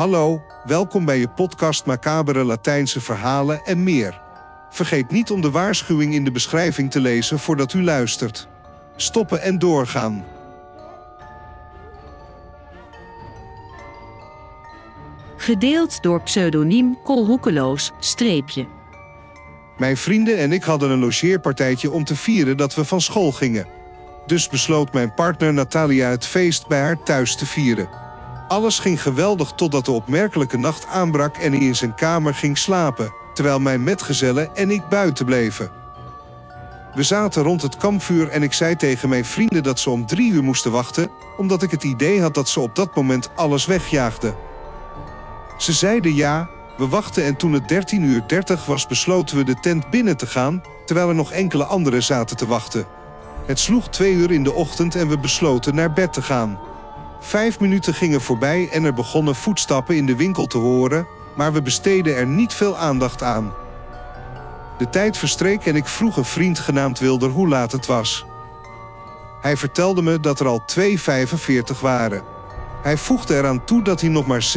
Hallo, welkom bij je podcast Macabere Latijnse verhalen en meer. Vergeet niet om de waarschuwing in de beschrijving te lezen voordat u luistert. Stoppen en doorgaan. Gedeeld door pseudoniem Kolhoekeloos, streepje. Mijn vrienden en ik hadden een logeerpartijtje om te vieren dat we van school gingen. Dus besloot mijn partner Natalia het feest bij haar thuis te vieren. Alles ging geweldig totdat de opmerkelijke nacht aanbrak en hij in zijn kamer ging slapen, terwijl mijn metgezellen en ik buiten bleven. We zaten rond het kampvuur en ik zei tegen mijn vrienden dat ze om drie uur moesten wachten, omdat ik het idee had dat ze op dat moment alles wegjaagden. Ze zeiden ja, we wachten en toen het 13.30 uur 30 was besloten we de tent binnen te gaan, terwijl er nog enkele anderen zaten te wachten. Het sloeg twee uur in de ochtend en we besloten naar bed te gaan. Vijf minuten gingen voorbij en er begonnen voetstappen in de winkel te horen, maar we besteden er niet veel aandacht aan. De tijd verstreek en ik vroeg een vriend genaamd Wilder hoe laat het was. Hij vertelde me dat er al 2,45 waren. Hij voegde eraan toe dat hij nog maar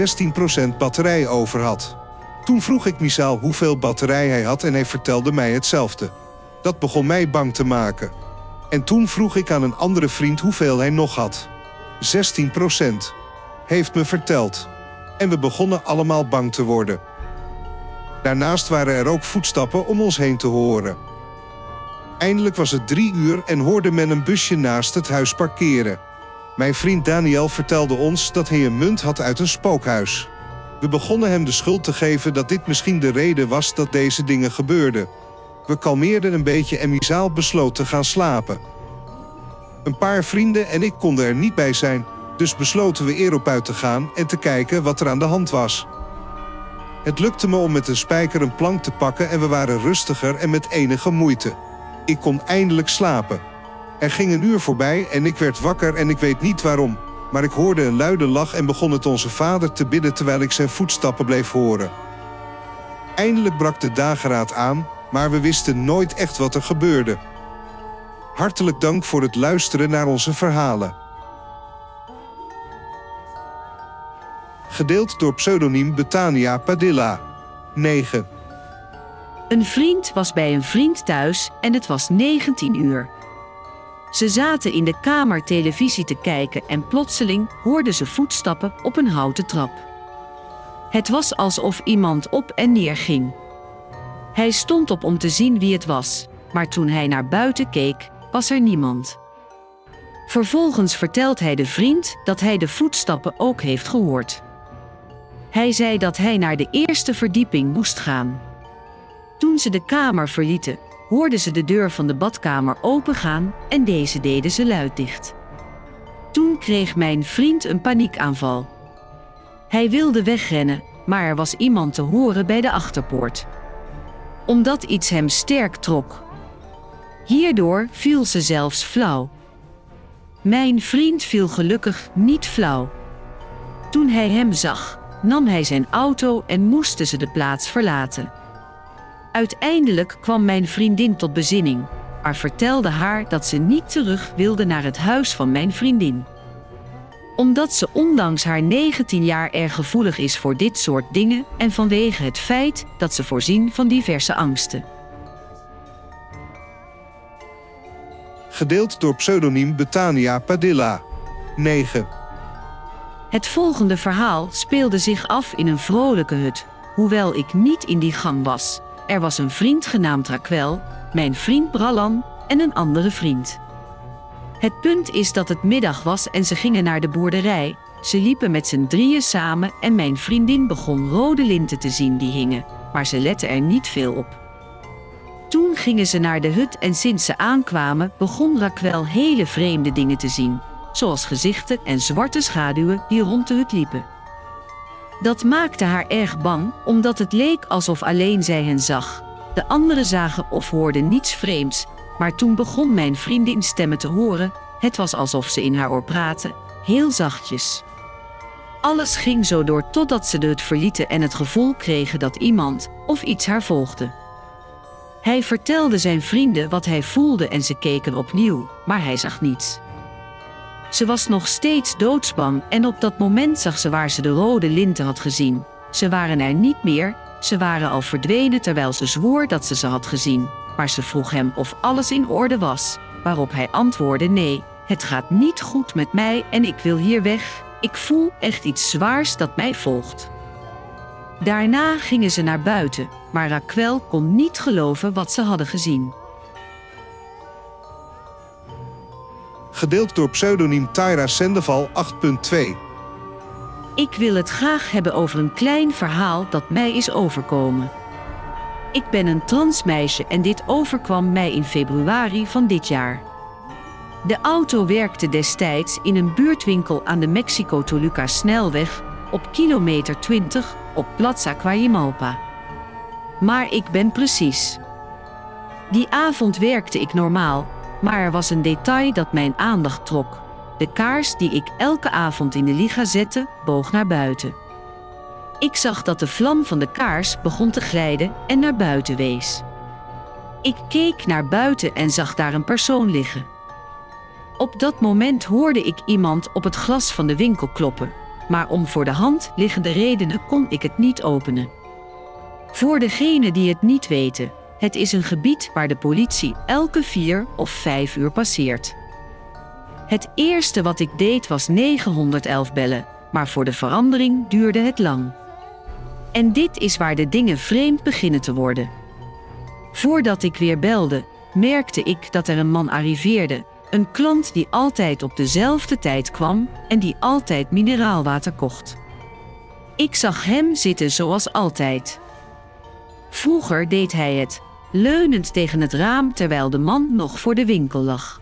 16% batterij over had. Toen vroeg ik Misaal hoeveel batterij hij had en hij vertelde mij hetzelfde. Dat begon mij bang te maken. En toen vroeg ik aan een andere vriend hoeveel hij nog had. 16% Heeft me verteld. En we begonnen allemaal bang te worden. Daarnaast waren er ook voetstappen om ons heen te horen. Eindelijk was het drie uur en hoorde men een busje naast het huis parkeren. Mijn vriend Daniel vertelde ons dat hij een munt had uit een spookhuis. We begonnen hem de schuld te geven dat dit misschien de reden was dat deze dingen gebeurden. We kalmeerden een beetje en Misaal besloot te gaan slapen. Een paar vrienden en ik konden er niet bij zijn, dus besloten we erop uit te gaan en te kijken wat er aan de hand was. Het lukte me om met een spijker een plank te pakken en we waren rustiger en met enige moeite. Ik kon eindelijk slapen. Er ging een uur voorbij en ik werd wakker en ik weet niet waarom, maar ik hoorde een luide lach en begon het onze vader te bidden terwijl ik zijn voetstappen bleef horen. Eindelijk brak de dageraad aan, maar we wisten nooit echt wat er gebeurde. Hartelijk dank voor het luisteren naar onze verhalen. Gedeeld door pseudoniem Betania Padilla. 9. Een vriend was bij een vriend thuis en het was 19 uur. Ze zaten in de kamer televisie te kijken en plotseling hoorden ze voetstappen op een houten trap. Het was alsof iemand op en neer ging. Hij stond op om te zien wie het was, maar toen hij naar buiten keek, was er niemand. Vervolgens vertelt hij de vriend dat hij de voetstappen ook heeft gehoord. Hij zei dat hij naar de eerste verdieping moest gaan. Toen ze de kamer verlieten, hoorden ze de deur van de badkamer opengaan en deze deden ze luid dicht. Toen kreeg mijn vriend een paniekaanval. Hij wilde wegrennen, maar er was iemand te horen bij de achterpoort. Omdat iets hem sterk trok. Hierdoor viel ze zelfs flauw. Mijn vriend viel gelukkig niet flauw. Toen hij hem zag, nam hij zijn auto en moesten ze de plaats verlaten. Uiteindelijk kwam mijn vriendin tot bezinning, maar vertelde haar dat ze niet terug wilde naar het huis van mijn vriendin. Omdat ze ondanks haar 19 jaar erg gevoelig is voor dit soort dingen en vanwege het feit dat ze voorzien van diverse angsten. Gedeeld door pseudoniem Betania Padilla. 9. Het volgende verhaal speelde zich af in een vrolijke hut, hoewel ik niet in die gang was. Er was een vriend genaamd Raquel, mijn vriend Brallan en een andere vriend. Het punt is dat het middag was en ze gingen naar de boerderij. Ze liepen met z'n drieën samen en mijn vriendin begon rode linten te zien die hingen, maar ze lette er niet veel op. Gingen ze naar de hut en sinds ze aankwamen begon Raquel hele vreemde dingen te zien, zoals gezichten en zwarte schaduwen die rond de hut liepen. Dat maakte haar erg bang, omdat het leek alsof alleen zij hen zag. De anderen zagen of hoorden niets vreemds, maar toen begon mijn vriendin stemmen te horen. Het was alsof ze in haar oor praten, heel zachtjes. Alles ging zo door totdat ze de hut verlieten en het gevoel kregen dat iemand of iets haar volgde. Hij vertelde zijn vrienden wat hij voelde en ze keken opnieuw, maar hij zag niets. Ze was nog steeds doodsbang en op dat moment zag ze waar ze de rode linten had gezien. Ze waren er niet meer, ze waren al verdwenen terwijl ze zwoer dat ze ze had gezien. Maar ze vroeg hem of alles in orde was, waarop hij antwoordde nee, het gaat niet goed met mij en ik wil hier weg. Ik voel echt iets zwaars dat mij volgt. Daarna gingen ze naar buiten, maar Raquel kon niet geloven wat ze hadden gezien. Gedeeld door pseudoniem Tyra Sendeval 8.2. Ik wil het graag hebben over een klein verhaal dat mij is overkomen. Ik ben een transmeisje en dit overkwam mij in februari van dit jaar. De auto werkte destijds in een buurtwinkel aan de Mexico-Toluca snelweg op kilometer 20 op Plaza Quajimalpa. Maar ik ben precies. Die avond werkte ik normaal, maar er was een detail dat mijn aandacht trok. De kaars die ik elke avond in de liga zette, boog naar buiten. Ik zag dat de vlam van de kaars begon te glijden en naar buiten wees. Ik keek naar buiten en zag daar een persoon liggen. Op dat moment hoorde ik iemand op het glas van de winkel kloppen, maar om voor de hand liggende redenen kon ik het niet openen. Voor degenen die het niet weten, het is een gebied waar de politie elke vier of vijf uur passeert. Het eerste wat ik deed was 911 bellen, maar voor de verandering duurde het lang. En dit is waar de dingen vreemd beginnen te worden. Voordat ik weer belde, merkte ik dat er een man arriveerde, een klant die altijd op dezelfde tijd kwam en die altijd mineraalwater kocht. Ik zag hem zitten zoals altijd. Vroeger deed hij het, leunend tegen het raam terwijl de man nog voor de winkel lag.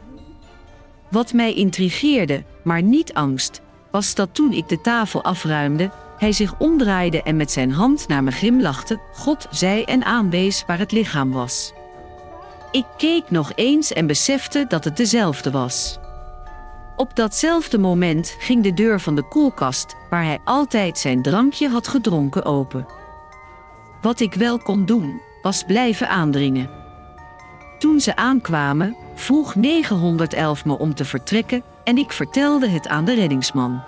Wat mij intrigeerde, maar niet angst, was dat toen ik de tafel afruimde, hij zich omdraaide en met zijn hand naar me glimlachte, God zei en aanwees waar het lichaam was. Ik keek nog eens en besefte dat het dezelfde was. Op datzelfde moment ging de deur van de koelkast, waar hij altijd zijn drankje had gedronken, open. Wat ik wel kon doen, was blijven aandringen. Toen ze aankwamen, vroeg 911 me om te vertrekken en ik vertelde het aan de reddingsman.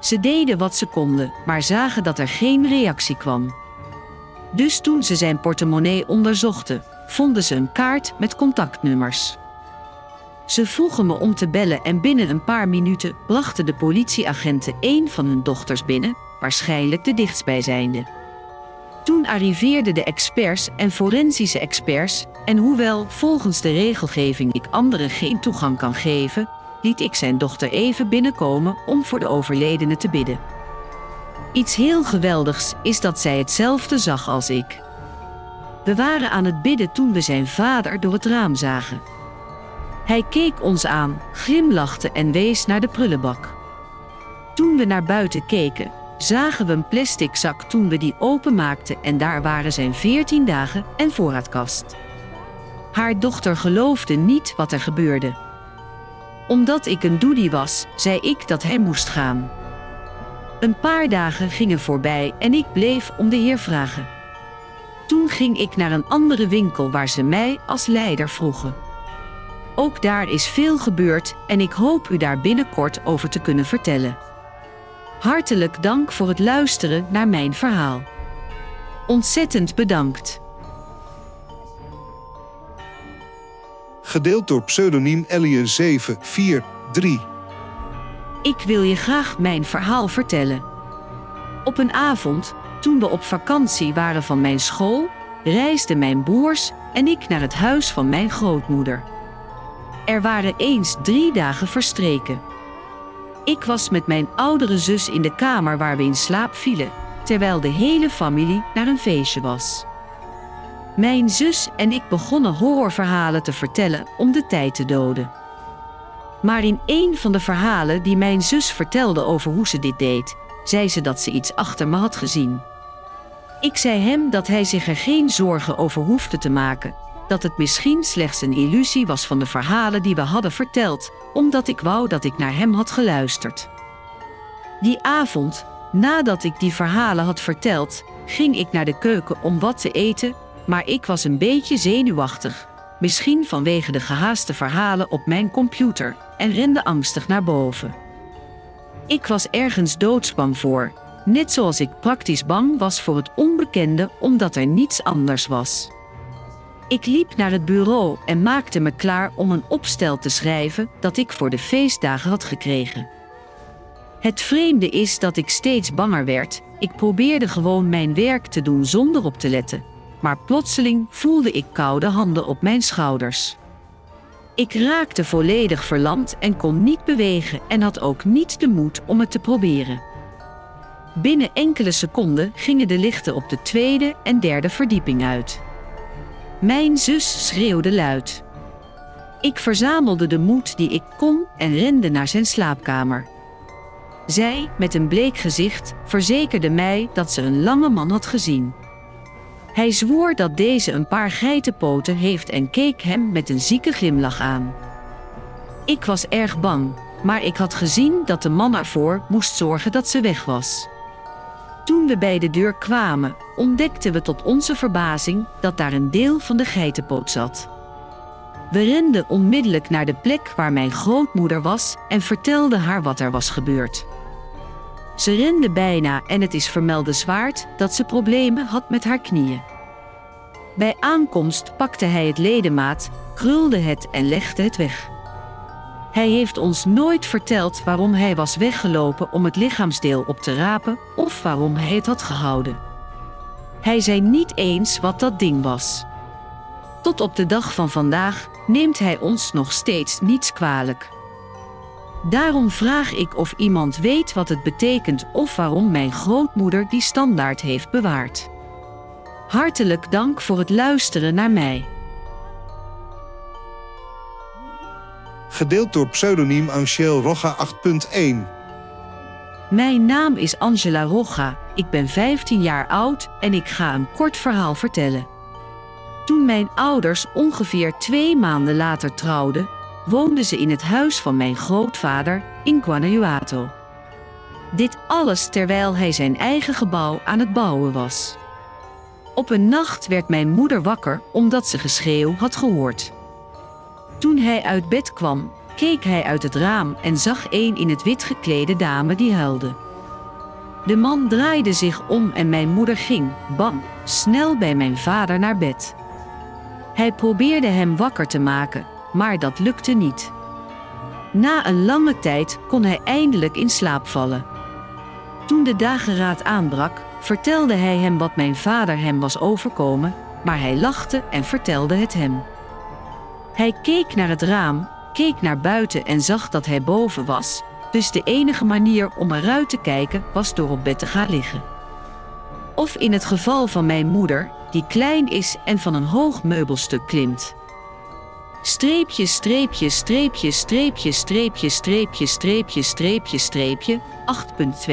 Ze deden wat ze konden, maar zagen dat er geen reactie kwam. Dus toen ze zijn portemonnee onderzochten, vonden ze een kaart met contactnummers. Ze vroegen me om te bellen en binnen een paar minuten brachten de politieagenten een van hun dochters binnen, waarschijnlijk de dichtstbijzijnde. Toen arriveerden de experts en forensische experts en hoewel volgens de regelgeving ik anderen geen toegang kan geven, liet ik zijn dochter even binnenkomen om voor de overledene te bidden. Iets heel geweldigs is dat zij hetzelfde zag als ik. We waren aan het bidden toen we zijn vader door het raam zagen. Hij keek ons aan, glimlachte en wees naar de prullenbak. Toen we naar buiten keken, zagen we een plastic zak toen we die openmaakten en daar waren zijn 14 dagen en voorraadkast. Haar dochter geloofde niet wat er gebeurde. Omdat ik een doodie was, zei ik dat hij moest gaan. Een paar dagen gingen voorbij en ik bleef om de heer vragen. Toen ging ik naar een andere winkel waar ze mij als leider vroegen. Ook daar is veel gebeurd en ik hoop u daar binnenkort over te kunnen vertellen. Hartelijk dank voor het luisteren naar mijn verhaal. Ontzettend bedankt. Gedeeld door pseudoniem Alien 743. Ik wil je graag mijn verhaal vertellen. Op een avond, toen we op vakantie waren van mijn school, reisden mijn broers en ik naar het huis van mijn grootmoeder. Er waren eens drie dagen verstreken. Ik was met mijn oudere zus in de kamer waar we in slaap vielen, terwijl de hele familie naar een feestje was. Mijn zus en ik begonnen horrorverhalen te vertellen om de tijd te doden. Maar in een van de verhalen die mijn zus vertelde over hoe ze dit deed, zei ze dat ze iets achter me had gezien. Ik zei hem dat hij zich er geen zorgen over hoefde te maken, dat het misschien slechts een illusie was van de verhalen die we hadden verteld, omdat ik wou dat ik naar hem had geluisterd. Die avond, nadat ik die verhalen had verteld, ging ik naar de keuken om wat te eten, maar ik was een beetje zenuwachtig, misschien vanwege de gehaaste verhalen op mijn computer, en rende angstig naar boven. Ik was ergens doodsbang voor, net zoals ik praktisch bang was voor het onbekende omdat er niets anders was. Ik liep naar het bureau en maakte me klaar om een opstel te schrijven dat ik voor de feestdagen had gekregen. Het vreemde is dat ik steeds banger werd. Ik probeerde gewoon mijn werk te doen zonder op te letten, maar plotseling voelde ik koude handen op mijn schouders. Ik raakte volledig verlamd en kon niet bewegen en had ook niet de moed om het te proberen. Binnen enkele seconden gingen de lichten op de tweede en derde verdieping uit. Mijn zus schreeuwde luid. Ik verzamelde de moed die ik kon en rende naar zijn slaapkamer. Zij, met een bleek gezicht, verzekerde mij dat ze een lange man had gezien. Hij zwoer dat deze een paar geitenpoten heeft en keek hem met een zieke glimlach aan. Ik was erg bang, maar ik had gezien dat de man ervoor moest zorgen dat ze weg was. Toen we bij de deur kwamen, ontdekten we tot onze verbazing dat daar een deel van de geitenpoot zat. We renden onmiddellijk naar de plek waar mijn grootmoeder was en vertelden haar wat er was gebeurd. Ze rende bijna en het is vermelde zwaard dat ze problemen had met haar knieën. Bij aankomst pakte hij het ledemaat, krulde het en legde het weg. Hij heeft ons nooit verteld waarom hij was weggelopen om het lichaamsdeel op te rapen of waarom hij het had gehouden. Hij zei niet eens wat dat ding was. Tot op de dag van vandaag neemt hij ons nog steeds niets kwalijk. Daarom vraag ik of iemand weet wat het betekent of waarom mijn grootmoeder die standaard heeft bewaard. Hartelijk dank voor het luisteren naar mij. Gedeeld door pseudoniem Angel Rocha 8.1. Mijn naam is Angela Rocha, ik ben 15 jaar oud en ik ga een kort verhaal vertellen. Toen mijn ouders ongeveer twee maanden later trouwden, woonden ze in het huis van mijn grootvader in Guanajuato. Dit alles terwijl hij zijn eigen gebouw aan het bouwen was. Op een nacht werd mijn moeder wakker omdat ze geschreeuw had gehoord. Toen hij uit bed kwam, keek hij uit het raam en zag een in het wit geklede dame die huilde. De man draaide zich om en mijn moeder ging, bang, snel bij mijn vader naar bed. Hij probeerde hem wakker te maken, maar dat lukte niet. Na een lange tijd kon hij eindelijk in slaap vallen. Toen de dageraad aanbrak, vertelde hij hem wat mijn vader hem was overkomen, maar hij lachte en vertelde het hem. Hij keek naar het raam, keek naar buiten en zag dat hij boven was, dus de enige manier om eruit te kijken was door op bed te gaan liggen. Of in het geval van mijn moeder, die klein is en van een hoog meubelstuk klimt. Streepje, streepje, streepje, streepje, streepje, streepje, streepje, streepje, streepje, 8.2.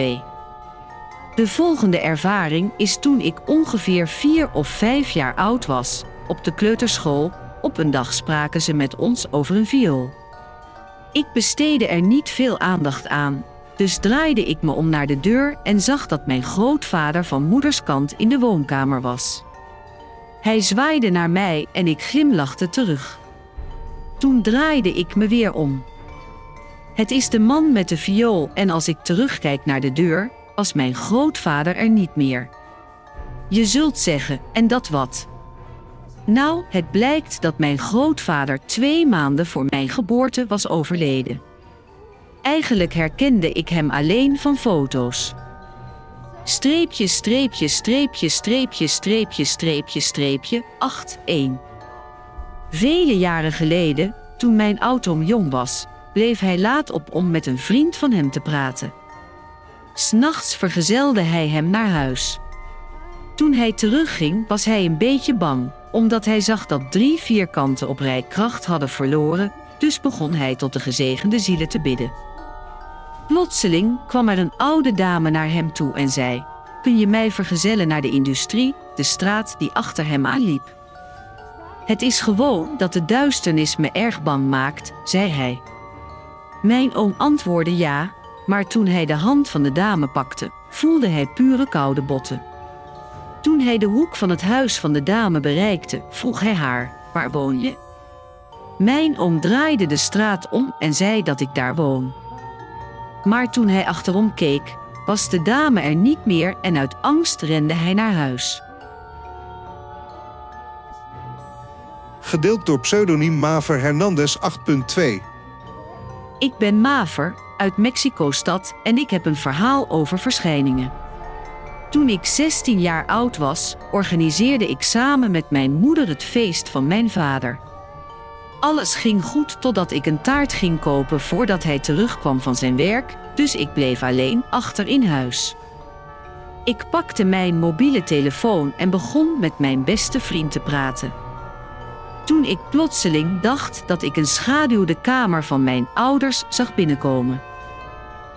De volgende ervaring is toen ik ongeveer vier of vijf jaar oud was. Op de kleuterschool, op een dag spraken ze met ons over een viool. Ik besteedde er niet veel aandacht aan, dus draaide ik me om naar de deur en zag dat mijn grootvader van moeders kant in de woonkamer was. Hij zwaaide naar mij en ik glimlachte terug. Toen draaide ik me weer om. Het is de man met de viool en als ik terugkijk naar de deur, was mijn grootvader er niet meer. Je zult zeggen, en dat wat? Nou, het blijkt dat mijn grootvader twee maanden voor mijn geboorte was overleden. Eigenlijk herkende ik hem alleen van foto's. Streepje, streepje, streepje, streepje, streepje, streepje, streepje, 8, 1. Vele jaren geleden, toen mijn oudom jong was, bleef hij laat op om met een vriend van hem te praten. S'nachts vergezelde hij hem naar huis. Toen hij terugging, was hij een beetje bang, omdat hij zag dat drie vierkanten op rij kracht hadden verloren, dus begon hij tot de gezegende zielen te bidden. Plotseling kwam er een oude dame naar hem toe en zei: Kun je mij vergezellen naar de industrie, de straat die achter hem aanliep? Het is gewoon dat de duisternis me erg bang maakt, zei hij. Mijn oom antwoordde ja, maar toen hij de hand van de dame pakte, voelde hij pure koude botten. Toen hij de hoek van het huis van de dame bereikte, vroeg hij haar: Waar woon je? Mijn oom draaide de straat om en zei dat ik daar woon. Maar toen hij achterom keek, was de dame er niet meer en uit angst rende hij naar huis. Gedeeld door pseudoniem Maver Hernandez 8.2. Ik ben Maver uit Mexico-stad en ik heb een verhaal over verschijningen. Toen ik 16 jaar oud was, organiseerde ik samen met mijn moeder het feest van mijn vader. Alles ging goed totdat ik een taart ging kopen voordat hij terugkwam van zijn werk, dus ik bleef alleen achter in huis. Ik pakte mijn mobiele telefoon en begon met mijn beste vriend te praten. Toen ik plotseling dacht dat ik een schaduw de kamer van mijn ouders zag binnenkomen.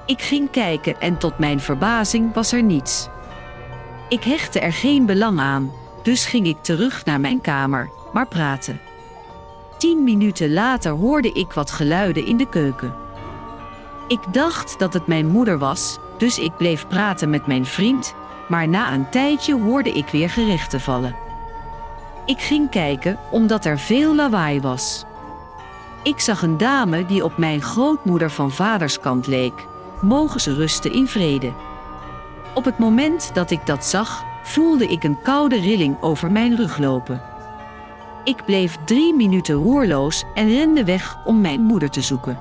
Ik ging kijken en tot mijn verbazing was er niets. Ik hechtte er geen belang aan, dus ging ik terug naar mijn kamer, maar praten. Tien minuten later hoorde ik wat geluiden in de keuken. Ik dacht dat het mijn moeder was, dus ik bleef praten met mijn vriend, maar na een tijdje hoorde ik weer gerechten vallen. Ik ging kijken omdat er veel lawaai was. Ik zag een dame die op mijn grootmoeder van vaderskant leek. Mogen ze rusten in vrede. Op het moment dat ik dat zag, voelde ik een koude rilling over mijn rug lopen. Ik bleef drie minuten roerloos en rende weg om mijn moeder te zoeken.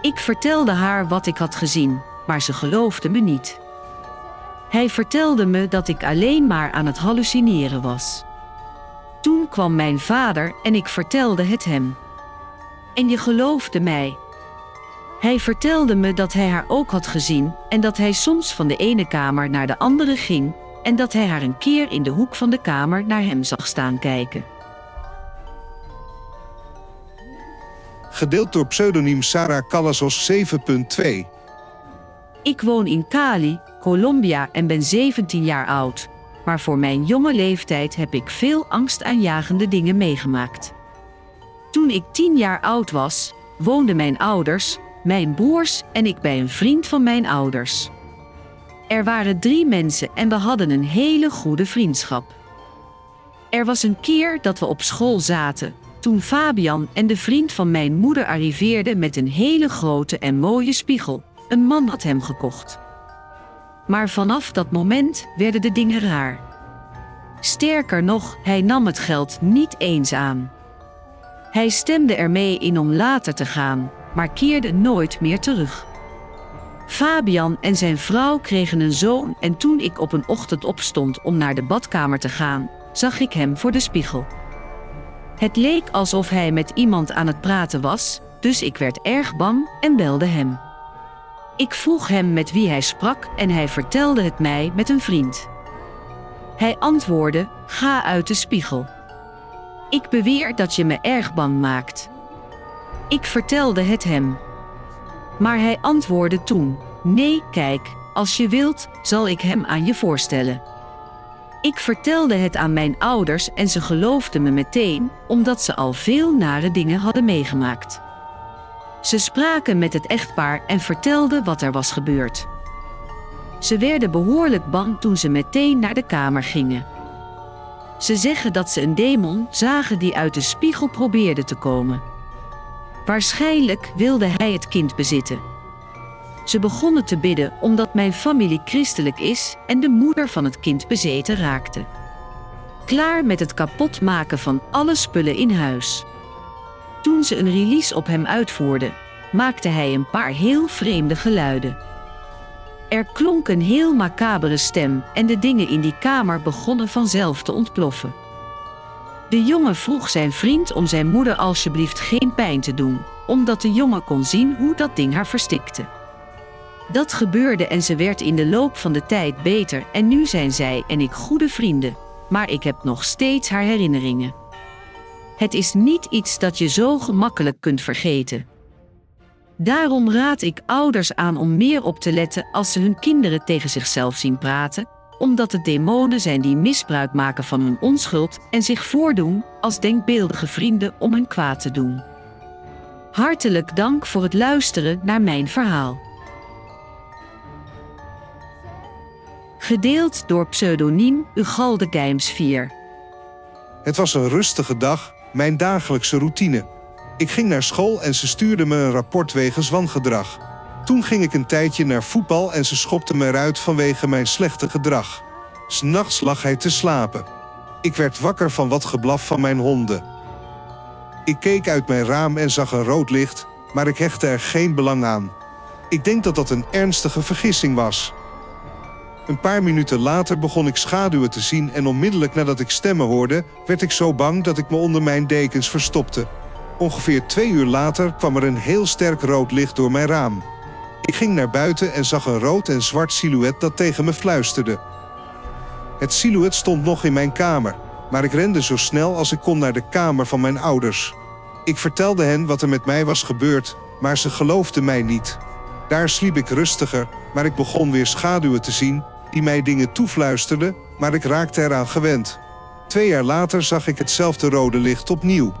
Ik vertelde haar wat ik had gezien, maar ze geloofde me niet. Hij vertelde me dat ik alleen maar aan het hallucineren was. Toen kwam mijn vader en ik vertelde het hem. En je geloofde mij. Hij vertelde me dat hij haar ook had gezien en dat hij soms van de ene kamer naar de andere ging en dat hij haar een keer in de hoek van de kamer naar hem zag staan kijken. Gedeeld door pseudoniem Sarah Calasos 7.2. Ik woon in Cali, Colombia en ben 17 jaar oud. Maar voor mijn jonge leeftijd heb ik veel angstaanjagende dingen meegemaakt. Toen ik 10 jaar oud was, woonden mijn ouders, mijn broers en ik bij een vriend van mijn ouders. Er waren drie mensen en we hadden een hele goede vriendschap. Er was een keer dat we op school zaten, toen Fabian en de vriend van mijn moeder arriveerden met een hele grote en mooie spiegel. Een man had hem gekocht. Maar vanaf dat moment werden de dingen raar. Sterker nog, hij nam het geld niet eens aan. Hij stemde ermee in om later te gaan, maar keerde nooit meer terug. Fabian en zijn vrouw kregen een zoon en toen ik op een ochtend opstond om naar de badkamer te gaan, zag ik hem voor de spiegel. Het leek alsof hij met iemand aan het praten was, dus ik werd erg bang en belde hem. Ik vroeg hem met wie hij sprak en hij vertelde het mij met een vriend. Hij antwoordde: Ga uit de spiegel. Ik beweer dat je me erg bang maakt. Ik vertelde het hem. Maar hij antwoordde toen: Nee, kijk, als je wilt, zal ik hem aan je voorstellen. Ik vertelde het aan mijn ouders en ze geloofden me meteen, omdat ze al veel nare dingen hadden meegemaakt. Ze spraken met het echtpaar en vertelden wat er was gebeurd. Ze werden behoorlijk bang toen ze meteen naar de kamer gingen. Ze zeggen dat ze een demon zagen die uit de spiegel probeerde te komen. Waarschijnlijk wilde hij het kind bezitten. Ze begonnen te bidden omdat mijn familie christelijk is en de moeder van het kind bezeten raakte. Klaar met het kapotmaken van alle spullen in huis. Toen ze een release op hem uitvoerden, maakte hij een paar heel vreemde geluiden. Er klonk een heel macabere stem en de dingen in die kamer begonnen vanzelf te ontploffen. De jongen vroeg zijn vriend om zijn moeder alsjeblieft geen pijn te doen, omdat de jongen kon zien hoe dat ding haar verstikte. Dat gebeurde en ze werd in de loop van de tijd beter en nu zijn zij en ik goede vrienden, maar ik heb nog steeds haar herinneringen. Het is niet iets dat je zo gemakkelijk kunt vergeten. Daarom raad ik ouders aan om meer op te letten als ze hun kinderen tegen zichzelf zien praten, omdat het demonen zijn die misbruik maken van hun onschuld en zich voordoen als denkbeeldige vrienden om hun kwaad te doen. Hartelijk dank voor het luisteren naar mijn verhaal. Gedeeld door pseudoniem Ugalde Geims 4. Het was een rustige dag, mijn dagelijkse routine. Ik ging naar school en ze stuurde me een rapport wegens wangedrag. Toen ging ik een tijdje naar voetbal en ze schopte me eruit vanwege mijn slechte gedrag. S'nachts lag hij te slapen. Ik werd wakker van wat geblaf van mijn honden. Ik keek uit mijn raam en zag een rood licht, maar ik hechtte er geen belang aan. Ik denk dat dat een ernstige vergissing was. Een paar minuten later begon ik schaduwen te zien en onmiddellijk nadat ik stemmen hoorde, werd ik zo bang dat ik me onder mijn dekens verstopte. Ongeveer twee uur later kwam er een heel sterk rood licht door mijn raam. Ik ging naar buiten en zag een rood en zwart silhouet dat tegen me fluisterde. Het silhouet stond nog in mijn kamer, maar ik rende zo snel als ik kon naar de kamer van mijn ouders. Ik vertelde hen wat er met mij was gebeurd, maar ze geloofden mij niet. Daar sliep ik rustiger, maar ik begon weer schaduwen te zien die mij dingen toefluisterden, maar ik raakte eraan gewend. Twee jaar later zag ik hetzelfde rode licht opnieuw.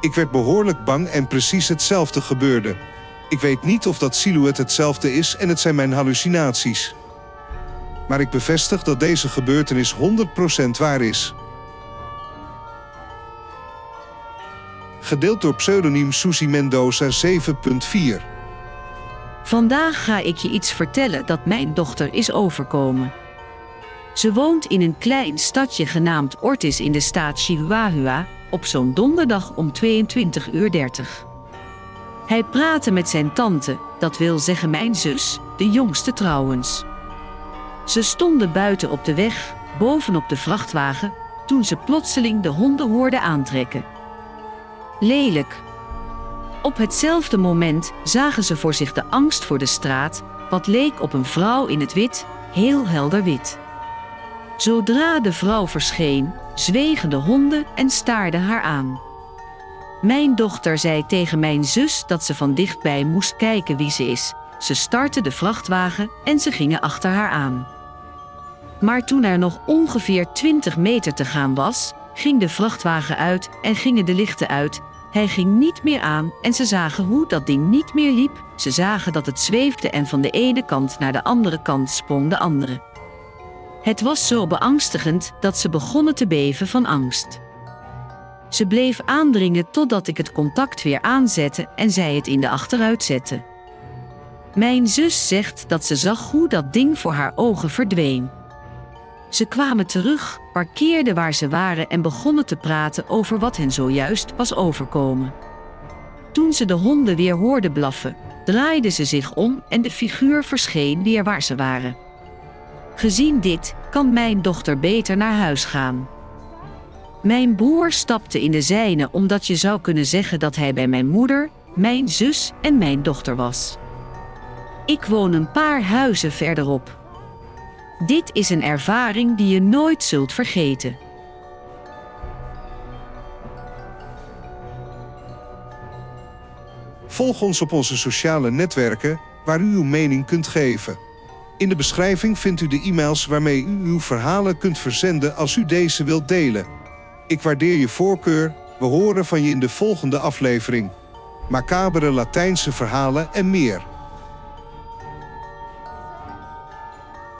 Ik werd behoorlijk bang en precies hetzelfde gebeurde. Ik weet niet of dat silhouet hetzelfde is en het zijn mijn hallucinaties. Maar ik bevestig dat deze gebeurtenis 100% waar is. Gedeeld door pseudoniem Susie Mendoza 7.4. Vandaag ga ik je iets vertellen dat mijn dochter is overkomen. Ze woont in een klein stadje genaamd Ortis in de staat Chihuahua op zo'n donderdag om 22.30 uur. Hij praatte met zijn tante, dat wil zeggen mijn zus, de jongste trouwens. Ze stonden buiten op de weg, bovenop de vrachtwagen, toen ze plotseling de honden hoorden aantrekken. Lelijk. Op hetzelfde moment zagen ze voor zich de angst voor de straat, wat leek op een vrouw in het wit, heel helder wit. Zodra de vrouw verscheen, zwegen de honden en staarden haar aan. Mijn dochter zei tegen mijn zus dat ze van dichtbij moest kijken wie ze is. Ze startte de vrachtwagen en ze gingen achter haar aan. Maar toen er nog ongeveer 20 meter te gaan was, ging de vrachtwagen uit en gingen de lichten uit. Hij ging niet meer aan en ze zagen hoe dat ding niet meer liep. Ze zagen dat het zweefde en van de ene kant naar de andere kant sprong de andere. Het was zo beangstigend dat ze begonnen te beven van angst. Ze bleef aandringen totdat ik het contact weer aanzette en zij het in de achteruit zette. Mijn zus zegt dat ze zag hoe dat ding voor haar ogen verdween. Ze kwamen terug, parkeerden waar ze waren en begonnen te praten over wat hen zojuist was overkomen. Toen ze de honden weer hoorden blaffen, draaiden ze zich om en de figuur verscheen weer waar ze waren. Gezien dit kan mijn dochter beter naar huis gaan. Mijn broer stapte in de zijne omdat je zou kunnen zeggen dat hij bij mijn moeder, mijn zus en mijn dochter was. Ik woon een paar huizen verderop. Dit is een ervaring die je nooit zult vergeten. Volg ons op onze sociale netwerken waar u uw mening kunt geven. In de beschrijving vindt u de e-mails waarmee u uw verhalen kunt verzenden als u deze wilt delen. Ik waardeer je voorkeur. We horen van je in de volgende aflevering. Macabere Latijnse verhalen en meer.